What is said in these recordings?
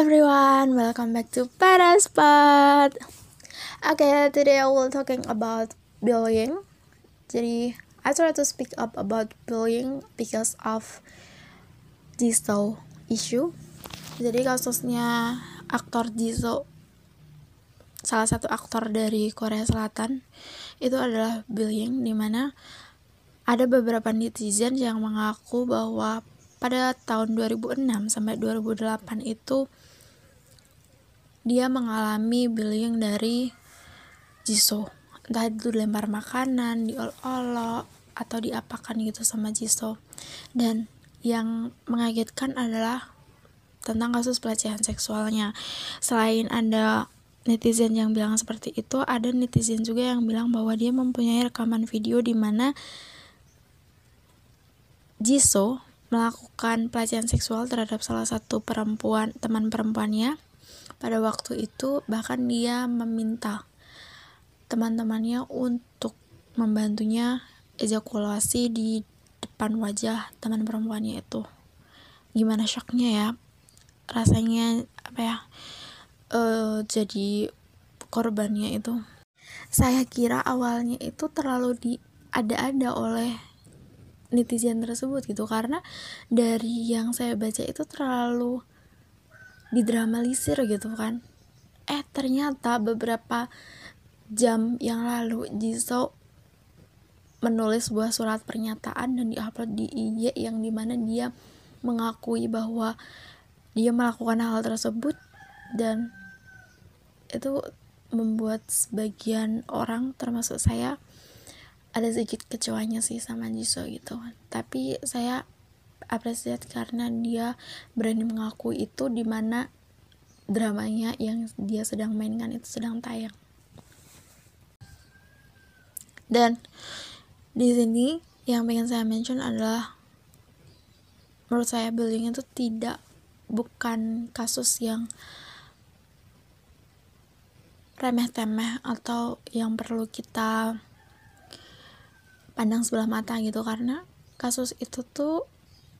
everyone, welcome back to Paraspot. Okay, today I will talking about bullying. Jadi, I try to speak up about bullying because of Jisoo issue. Jadi kasusnya aktor Jisoo salah satu aktor dari Korea Selatan itu adalah bullying di mana ada beberapa netizen yang mengaku bahwa pada tahun 2006 sampai 2008 itu dia mengalami bullying dari Jisoo. Entah itu dilempar makanan, diolok-olok atau diapakan gitu sama Jisoo. Dan yang mengagetkan adalah tentang kasus pelecehan seksualnya. Selain ada netizen yang bilang seperti itu ada netizen juga yang bilang bahwa dia mempunyai rekaman video di mana Jisoo melakukan pelecehan seksual terhadap salah satu perempuan teman perempuannya pada waktu itu bahkan dia meminta teman-temannya untuk membantunya ejakulasi di depan wajah teman perempuannya itu. Gimana shocknya ya? Rasanya apa ya uh, jadi korbannya itu. Saya kira awalnya itu terlalu di ada-ada oleh netizen tersebut gitu karena dari yang saya baca itu terlalu didramalisir gitu kan. Eh ternyata beberapa jam yang lalu Jisoo menulis sebuah surat pernyataan dan diupload di IG yang di mana dia mengakui bahwa dia melakukan hal tersebut dan itu membuat sebagian orang termasuk saya ada sedikit kecewanya sih sama Jisoo gitu tapi saya apresiat karena dia berani mengaku itu di mana dramanya yang dia sedang mainkan itu sedang tayang. Dan di sini yang pengen saya mention adalah menurut saya bullying itu tidak bukan kasus yang remeh-temeh atau yang perlu kita pandang sebelah mata gitu. Karena kasus itu tuh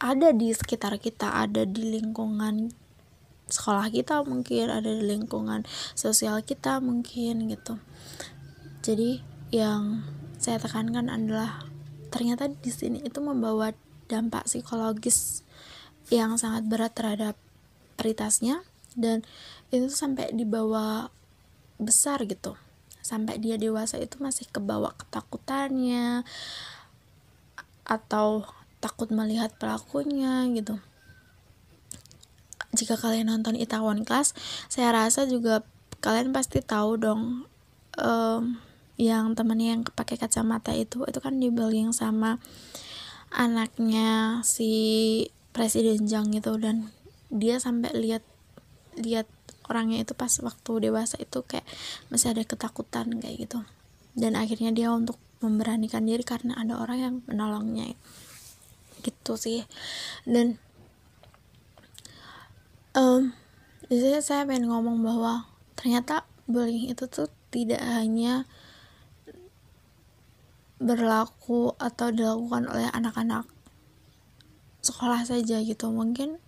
ada di sekitar kita ada di lingkungan sekolah kita mungkin ada di lingkungan sosial kita mungkin gitu. Jadi yang saya tekankan adalah ternyata di sini itu membawa dampak psikologis yang sangat berat terhadap peritasnya dan itu sampai dibawa besar gitu. Sampai dia dewasa itu masih kebawa ketakutannya atau takut melihat pelakunya gitu. Jika kalian nonton Itaewon Class saya rasa juga kalian pasti tahu dong um, yang temennya yang pakai kacamata itu itu kan dibullying sama anaknya si presiden Jang gitu dan dia sampai lihat lihat orangnya itu pas waktu dewasa itu kayak masih ada ketakutan kayak gitu. Dan akhirnya dia untuk memberanikan diri karena ada orang yang menolongnya gitu sih dan um, jadi saya pengen ngomong bahwa ternyata bullying itu tuh tidak hanya berlaku atau dilakukan oleh anak-anak sekolah saja gitu mungkin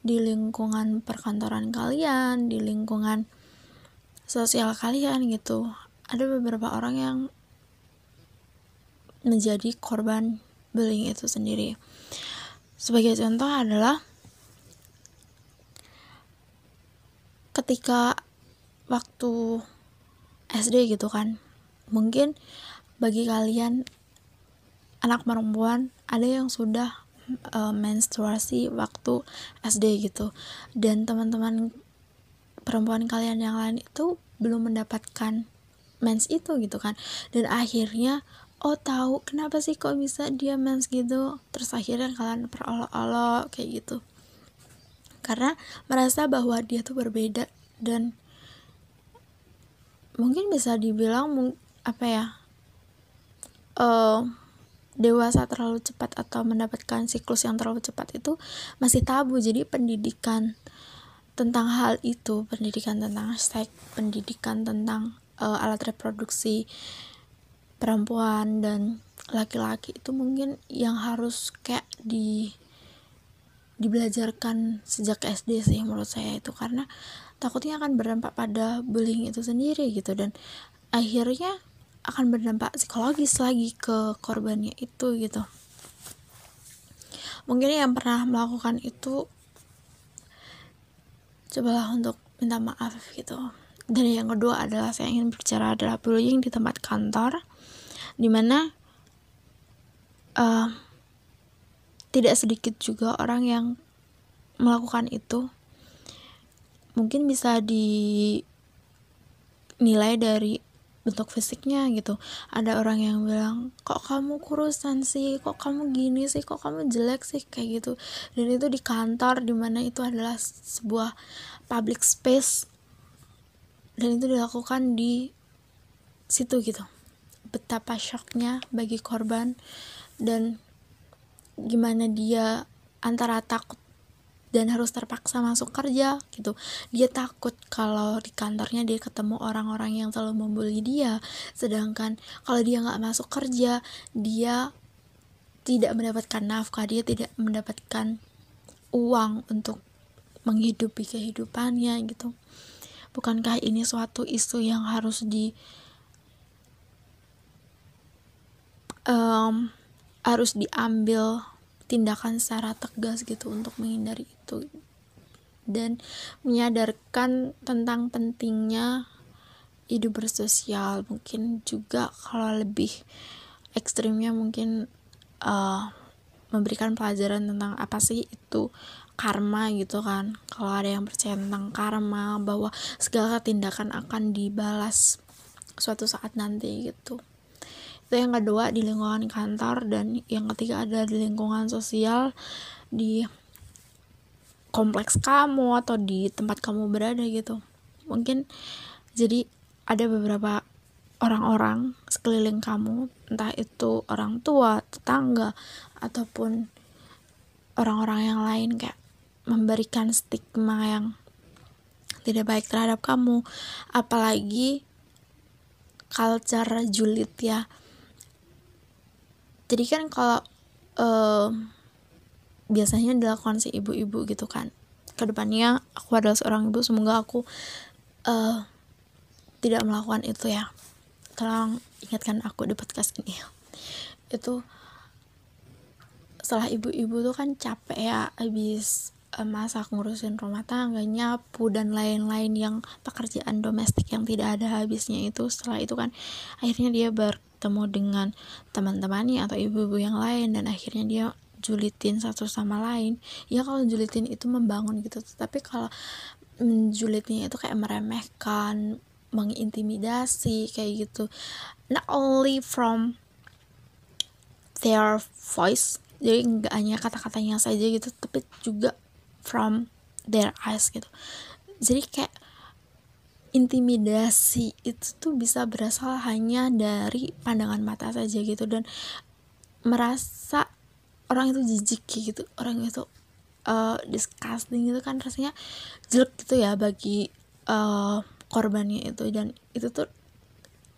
di lingkungan perkantoran kalian, di lingkungan sosial kalian gitu. Ada beberapa orang yang menjadi korban bullying itu sendiri. Sebagai contoh adalah ketika waktu SD gitu kan. Mungkin bagi kalian anak perempuan ada yang sudah uh, menstruasi waktu SD gitu dan teman-teman perempuan kalian yang lain itu belum mendapatkan mens itu gitu kan dan akhirnya oh tahu. Kenapa sih kok bisa dia mens gitu? Terus akhirnya kalian perolok-olok kayak gitu. Karena merasa bahwa dia tuh berbeda dan mungkin bisa dibilang apa ya uh, dewasa terlalu cepat atau mendapatkan siklus yang terlalu cepat itu masih tabu. Jadi pendidikan tentang hal itu pendidikan tentang seks pendidikan tentang uh, alat reproduksi perempuan dan laki-laki itu mungkin yang harus kayak di dibelajarkan sejak SD sih menurut saya itu. Karena takutnya akan berdampak pada bullying itu sendiri gitu. Dan akhirnya akan berdampak psikologis lagi ke korbannya itu gitu. Mungkin yang pernah melakukan itu cobalah untuk minta maaf gitu. Dan yang kedua adalah saya ingin bicara adalah bullying di tempat kantor di mana uh, tidak sedikit juga orang yang melakukan itu. Mungkin bisa dinilai dari bentuk fisiknya gitu. Ada orang yang bilang kok kamu kurusan sih? Kok kamu gini sih? Kok kamu jelek sih? Kayak gitu. Dan itu di kantor di mana itu adalah sebuah public space. Dan itu dilakukan di situ gitu betapa shocknya bagi korban dan gimana dia antara takut dan harus terpaksa masuk kerja gitu. Dia takut kalau di kantornya dia ketemu orang-orang yang selalu membuli dia. Sedangkan kalau dia nggak masuk kerja dia tidak mendapatkan nafkah dia tidak mendapatkan uang untuk menghidupi kehidupannya gitu. Bukankah ini suatu isu yang harus di um, harus diambil tindakan secara tegas gitu untuk menghindari itu. Dan menyadarkan tentang pentingnya hidup bersosial. Mungkin juga kalau lebih ekstrimnya mungkin uh, memberikan pelajaran tentang apa sih itu karma gitu kan. Kalau ada yang percaya tentang karma bahwa segala tindakan akan dibalas suatu saat nanti gitu itu yang kedua di lingkungan kantor dan yang ketiga ada di lingkungan sosial di kompleks kamu atau di tempat kamu berada gitu. Mungkin jadi ada beberapa orang-orang sekeliling kamu entah itu orang tua tetangga ataupun orang-orang yang lain kayak memberikan stigma yang tidak baik terhadap kamu. Apalagi culture julid ya jadi kan kalau uh, biasanya dilakukan si ibu-ibu gitu kan. Ke depannya aku adalah seorang ibu semoga aku uh, tidak melakukan itu ya. Tolong ingatkan aku di podcast ini. Itu setelah ibu-ibu tuh kan capek ya habis uh, masak ngurusin rumah tangga nyapu dan lain-lain yang pekerjaan domestik yang tidak ada habisnya itu setelah itu kan akhirnya dia ber bertemu dengan teman-temannya atau ibu-ibu yang lain dan akhirnya dia julitin satu sama lain. Ya kalau julitin itu membangun gitu. Tapi kalau menjulitnya itu kayak meremehkan mengintimidasi kayak gitu. Not only from their voice jadi nggak hanya kata-katanya saja gitu tapi juga from their eyes gitu. Jadi kayak intimidasi itu tuh bisa berasal hanya dari pandangan mata saja gitu dan merasa orang itu jijik gitu orang itu uh, disgusting gitu kan rasanya jelek gitu ya bagi uh, korbannya itu dan itu tuh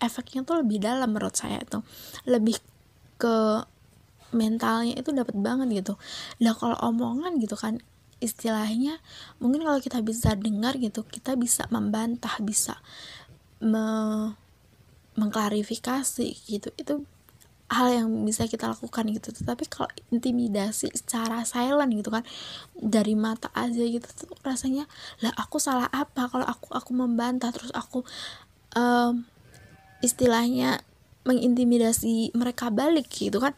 efeknya tuh lebih dalam menurut saya itu. Lebih ke mentalnya itu dapat banget gitu. Lah kalau omongan gitu kan istilahnya mungkin kalau kita bisa dengar gitu kita bisa membantah bisa me mengklarifikasi gitu. Itu hal yang bisa kita lakukan gitu. Tapi kalau intimidasi secara silent gitu kan dari mata aja gitu tuh rasanya lah aku salah apa kalau aku aku membantah? Terus aku um, istilahnya mengintimidasi mereka balik gitu kan.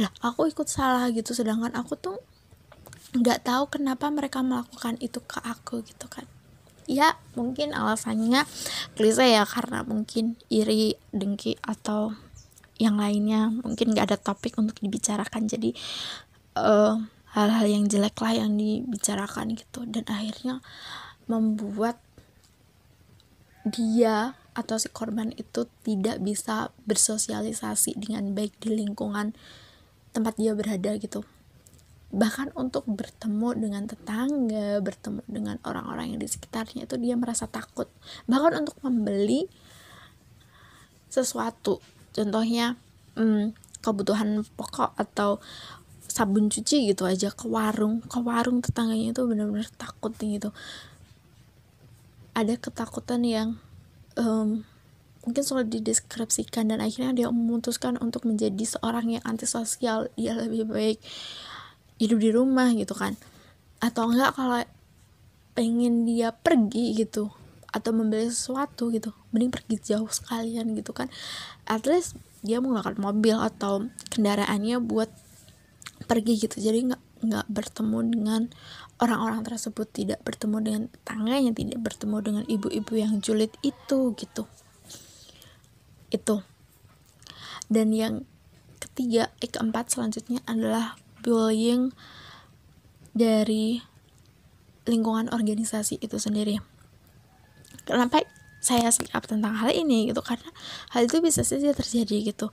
Lah aku ikut salah gitu sedangkan aku tuh nggak tahu kenapa mereka melakukan itu ke aku gitu kan. Ya mungkin alasannya klise ya karena mungkin iri dengki atau yang lainnya. Mungkin nggak ada topik untuk dibicarakan jadi eh, hal-hal yang jelek lah yang dibicarakan gitu. Dan akhirnya membuat dia atau si korban itu tidak bisa bersosialisasi dengan baik di lingkungan tempat dia berada gitu bahkan untuk bertemu dengan tetangga, bertemu dengan orang-orang yang di sekitarnya itu dia merasa takut. Bahkan untuk membeli sesuatu, contohnya hmm, kebutuhan pokok atau sabun cuci gitu aja ke warung ke warung tetangganya itu benar-benar takut gitu ada ketakutan yang um, mungkin sulit dideskripsikan dan akhirnya dia memutuskan untuk menjadi seorang yang antisosial dia lebih baik hidup di rumah gitu kan. Atau enggak kalau pengen dia pergi gitu atau membeli sesuatu gitu mending pergi jauh sekalian gitu kan. At least dia menggunakan mobil atau kendaraannya buat pergi gitu. Jadi nggak nggak bertemu dengan orang-orang tersebut tidak bertemu dengan tetangganya tidak bertemu dengan ibu-ibu yang julid itu gitu. Itu. Dan yang ketiga eh keempat selanjutnya adalah bullying dari lingkungan organisasi itu sendiri. Kenapa saya sikap tentang hal ini gitu karena hal itu bisa saja terjadi gitu.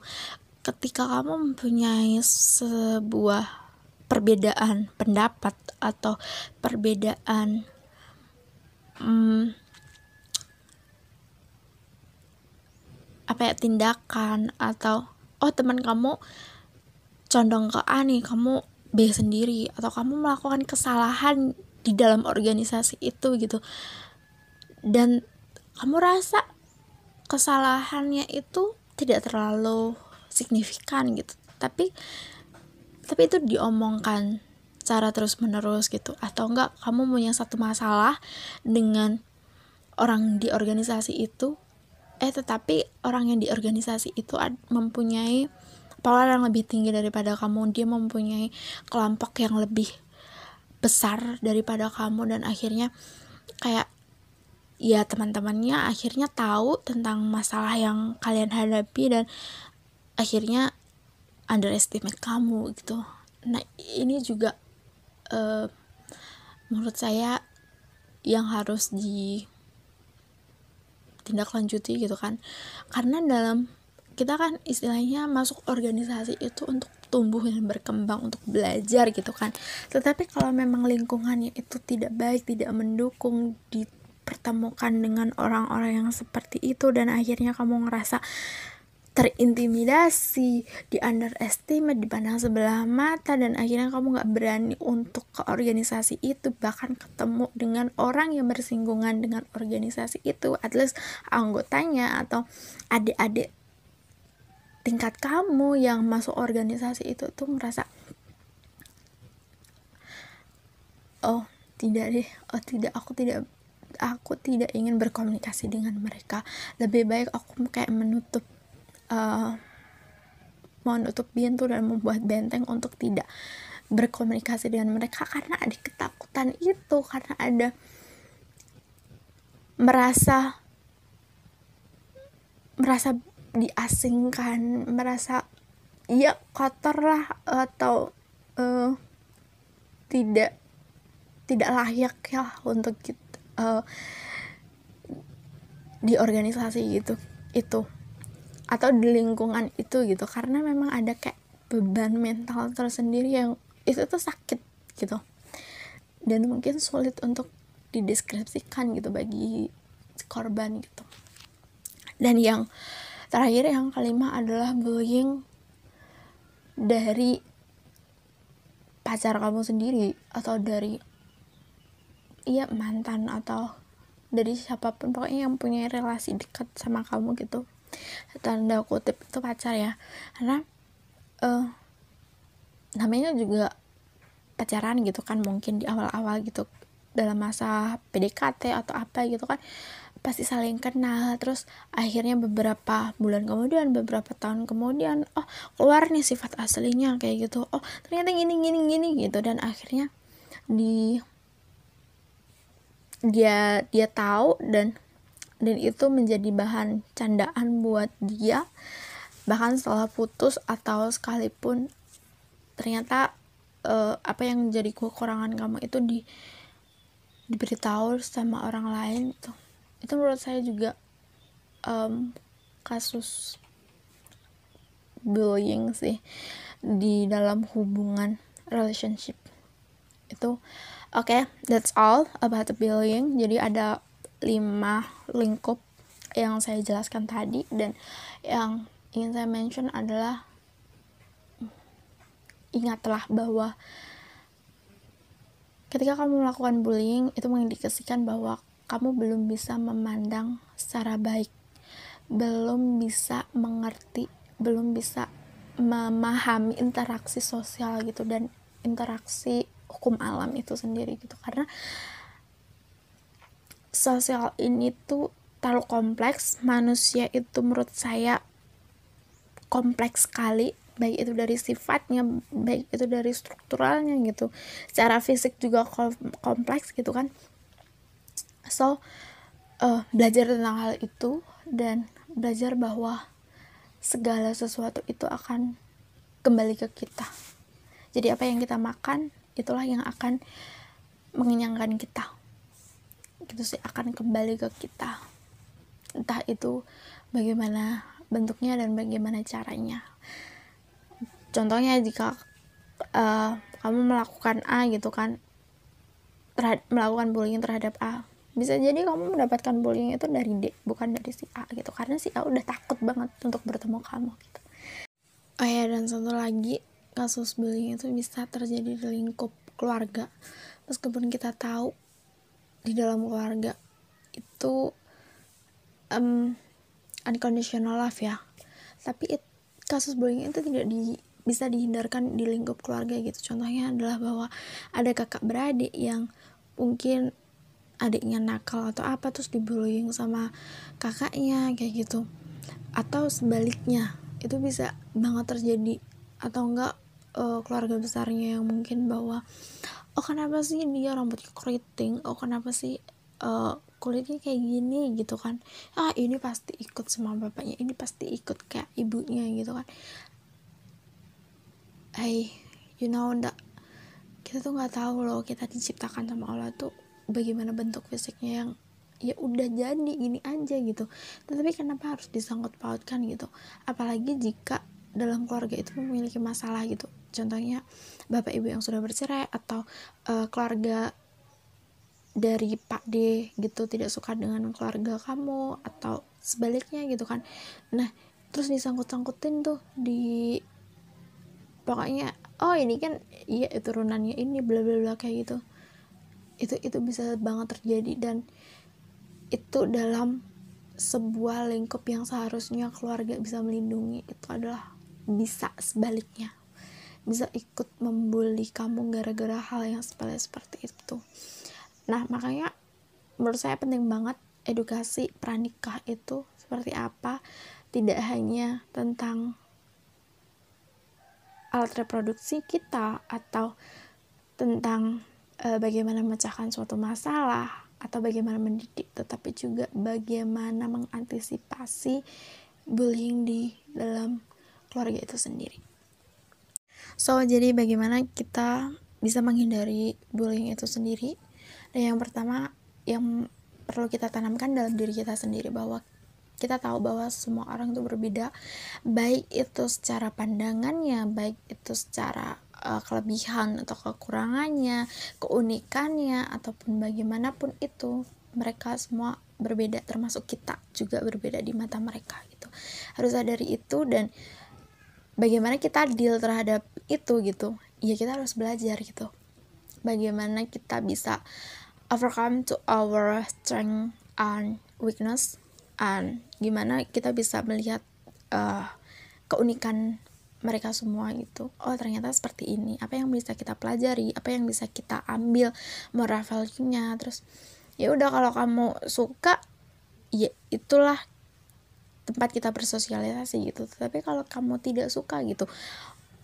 Ketika kamu mempunyai sebuah perbedaan pendapat atau perbedaan hmm, apa ya tindakan atau oh teman kamu condong ke A nih kamu B sendiri atau kamu melakukan kesalahan di dalam organisasi itu gitu. Dan kamu rasa kesalahannya itu tidak terlalu signifikan gitu. Tapi tapi itu diomongkan cara terus menerus gitu. Atau enggak kamu punya satu masalah dengan orang di organisasi itu eh tetapi orang yang di organisasi itu mempunyai power yang lebih tinggi daripada kamu dia mempunyai kelompok yang lebih besar daripada kamu dan akhirnya kayak ya teman-temannya akhirnya tahu tentang masalah yang kalian hadapi dan akhirnya underestimate kamu gitu. Nah ini juga uh, menurut saya yang harus di tindak lanjuti gitu kan. Karena dalam kita kan istilahnya masuk organisasi itu untuk tumbuh dan berkembang untuk belajar gitu kan. Tetapi kalau memang lingkungannya itu tidak baik tidak mendukung dipertemukan dengan orang-orang yang seperti itu dan akhirnya kamu ngerasa terintimidasi, di underestimate, dipandang sebelah mata dan akhirnya kamu nggak berani untuk ke organisasi itu bahkan ketemu dengan orang yang bersinggungan dengan organisasi itu at least anggotanya atau adik-adik tingkat kamu yang masuk organisasi itu tuh merasa oh tidak deh oh tidak aku tidak aku tidak ingin berkomunikasi dengan mereka. Lebih baik aku kayak menutup uh, menutup pintu dan membuat benteng untuk tidak berkomunikasi dengan mereka karena ada ketakutan itu karena ada merasa merasa diasingkan merasa ya kotor lah atau uh, tidak tidak layak ya untuk uh, di organisasi gitu itu. Atau di lingkungan itu gitu karena memang ada kayak beban mental tersendiri yang itu tuh sakit gitu. Dan mungkin sulit untuk dideskripsikan gitu bagi korban gitu. Dan yang terakhir yang kelima adalah bullying dari pacar kamu sendiri atau dari iya mantan atau dari siapa pun pokoknya yang punya relasi dekat sama kamu gitu. Tanda kutip itu pacar ya. Karena uh, namanya juga pacaran gitu kan mungkin di awal-awal gitu dalam masa PDKT atau apa gitu kan pasti saling kenal. Terus akhirnya beberapa bulan kemudian beberapa tahun kemudian oh keluar nih sifat aslinya kayak gitu. Oh ternyata gini gini gini gitu. Dan akhirnya di dia dia tahu dan dan itu menjadi bahan candaan buat dia. Bahkan setelah putus atau sekalipun ternyata uh, apa yang menjadi kekurangan kamu itu di diberitahu sama orang lain itu itu menurut saya juga um, kasus bullying sih di dalam hubungan relationship. Itu oke okay, that's all about the bullying. Jadi ada lima lingkup yang saya jelaskan tadi dan yang ingin saya mention adalah ingatlah bahwa ketika kamu melakukan bullying itu mengindikasikan bahwa kamu belum bisa memandang secara baik belum bisa mengerti belum bisa memahami interaksi sosial gitu dan interaksi hukum alam itu sendiri gitu. Karena sosial ini tuh terlalu kompleks manusia itu menurut saya kompleks sekali baik itu dari sifatnya baik itu dari strukturalnya gitu. Secara fisik juga kompleks gitu kan so uh, belajar tentang hal itu dan belajar bahwa segala sesuatu itu akan kembali ke kita. Jadi apa yang kita makan itulah yang akan mengenyangkan kita. Gitu sih akan kembali ke kita. Entah itu bagaimana bentuknya dan bagaimana caranya. Contohnya jika uh, kamu melakukan A gitu kan melakukan bullying terhadap A bisa jadi kamu mendapatkan bullying itu dari D bukan dari si A gitu. Karena si A udah takut banget untuk bertemu kamu gitu. Oh ya dan satu lagi kasus bullying itu bisa terjadi di lingkup keluarga. Meskipun kita tahu di dalam keluarga itu um, unconditional love ya. Tapi it, kasus bullying itu tidak di bisa dihindarkan di lingkup keluarga gitu. Contohnya adalah bahwa ada kakak beradik yang mungkin adiknya nakal atau apa terus dibullying sama kakaknya kayak gitu. Atau sebaliknya itu bisa banget terjadi. Atau enggak uh, keluarga besarnya yang mungkin bahwa oh kenapa sih dia rambutnya keriting? Oh kenapa sih uh, kulitnya kayak gini? Gitu kan. Ah ini pasti ikut sama bapaknya ini pasti ikut kayak ibunya gitu kan. Hey you know ndak kita tuh nggak tahu loh kita diciptakan sama Allah tuh bagaimana bentuk fisiknya yang ya udah jadi gini aja gitu. Tetapi kenapa harus disangkut pautkan gitu? Apalagi jika dalam keluarga itu memiliki masalah gitu. Contohnya bapak ibu yang sudah bercerai atau uh, keluarga dari Pak D gitu tidak suka dengan keluarga kamu atau sebaliknya gitu kan. Nah terus disangkut-sangkutin tuh di pokoknya oh ini kan iya turunannya ini bla bla bla kayak gitu itu itu bisa banget terjadi dan itu dalam sebuah lingkup yang seharusnya keluarga bisa melindungi. Itu adalah bisa sebaliknya. Bisa ikut membuli kamu gara-gara hal yang sepele seperti itu. Nah makanya menurut saya penting banget edukasi pranikah itu seperti apa. Tidak hanya tentang alat reproduksi kita atau tentang e, bagaimana memecahkan suatu masalah atau bagaimana mendidik tetapi juga bagaimana mengantisipasi bullying di dalam keluarga itu sendiri. So, jadi bagaimana kita bisa menghindari bullying itu sendiri? Dan yang pertama yang perlu kita tanamkan dalam diri kita sendiri bahwa kita tahu bahwa semua orang itu berbeda baik itu secara pandangannya baik itu secara uh, kelebihan atau kekurangannya keunikannya ataupun bagaimanapun itu mereka semua berbeda termasuk kita juga berbeda di mata mereka gitu. Harus sadari itu dan bagaimana kita deal terhadap itu gitu. Ya kita harus belajar gitu. Bagaimana kita bisa overcome to our strength and weakness and gimana kita bisa melihat uh, keunikan mereka semua gitu. Oh ternyata seperti ini. Apa yang bisa kita pelajari? Apa yang bisa kita ambil moral value-nya? Terus ya udah kalau kamu suka ya itulah tempat kita bersosialisasi gitu. Tapi kalau kamu tidak suka gitu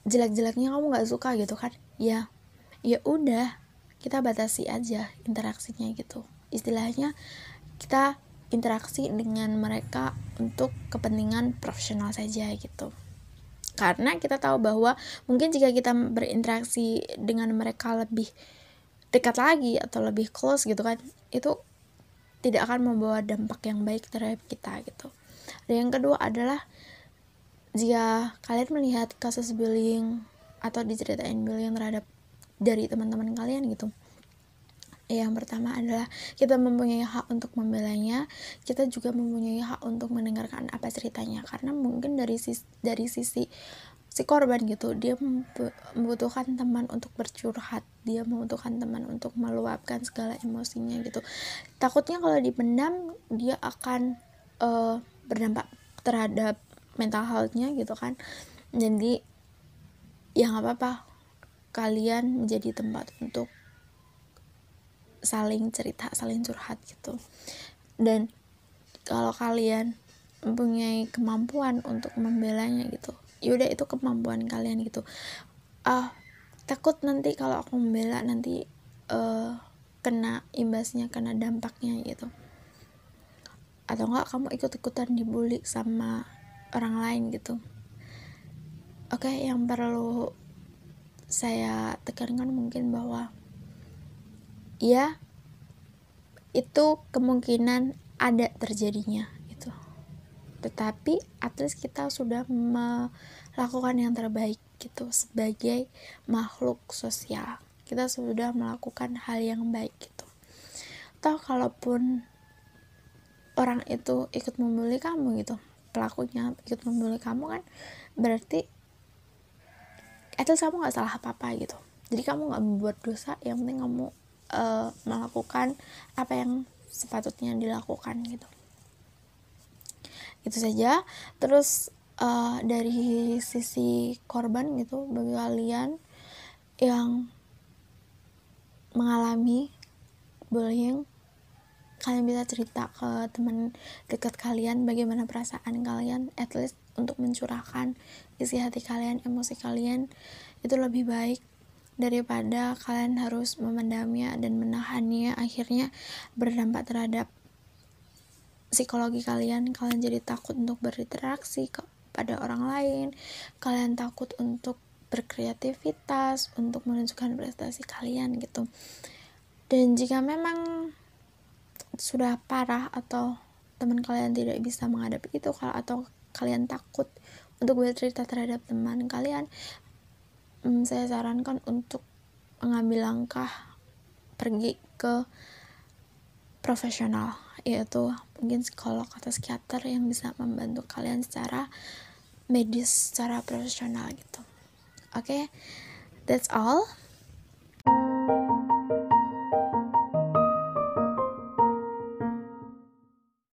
jelek-jeleknya kamu nggak suka gitu kan? Ya ya udah kita batasi aja interaksinya gitu. Istilahnya kita interaksi dengan mereka untuk kepentingan profesional saja gitu karena kita tahu bahwa mungkin jika kita berinteraksi dengan mereka lebih dekat lagi atau lebih close gitu kan itu tidak akan membawa dampak yang baik terhadap kita gitu. Dan yang kedua adalah jika kalian melihat kasus bullying atau diceritain bullying terhadap dari teman-teman kalian gitu yang pertama adalah kita mempunyai hak untuk membelanya kita juga mempunyai hak untuk mendengarkan apa ceritanya. Karena mungkin dari sisi dari sisi si korban gitu dia membutuhkan teman untuk bercurhat dia membutuhkan teman untuk meluapkan segala emosinya gitu. Takutnya kalau dipendam dia akan uh, berdampak terhadap mental healthnya gitu kan. Jadi ya nggak apa-apa kalian menjadi tempat untuk saling cerita saling curhat gitu. Dan kalau kalian mempunyai kemampuan untuk membelanya gitu yaudah itu kemampuan kalian gitu. Ah takut nanti kalau aku membela nanti uh, kena imbasnya kena dampaknya gitu. Atau enggak kamu ikut-ikutan dibully sama orang lain gitu. Oke okay, yang perlu saya tekankan mungkin bahwa ya itu kemungkinan ada terjadinya tetapi at least kita sudah melakukan yang terbaik gitu sebagai makhluk sosial. Kita sudah melakukan hal yang baik gitu. Toh kalaupun orang itu ikut membuli kamu gitu pelakunya ikut membuli kamu kan berarti itu kamu nggak salah apa apa gitu. Jadi kamu nggak membuat dosa yang penting kamu uh, melakukan apa yang sepatutnya dilakukan gitu. Itu saja. Terus uh, dari sisi korban gitu bagi kalian yang mengalami bullying kalian bisa cerita ke teman dekat kalian bagaimana perasaan kalian at least untuk mencurahkan isi hati kalian emosi kalian itu lebih baik daripada kalian harus memendamnya dan menahannya akhirnya berdampak terhadap psikologi kalian. Kalian jadi takut untuk berinteraksi pada orang lain. Kalian takut untuk berkreativitas untuk menunjukkan prestasi kalian gitu. Dan jika memang sudah parah atau teman kalian tidak bisa menghadapi itu kalau atau kalian takut untuk bercerita terhadap teman kalian hmm, saya sarankan untuk mengambil langkah pergi ke profesional yaitu mungkin psikolog atau psikiater yang bisa membantu kalian secara medis secara profesional gitu oke okay? that's all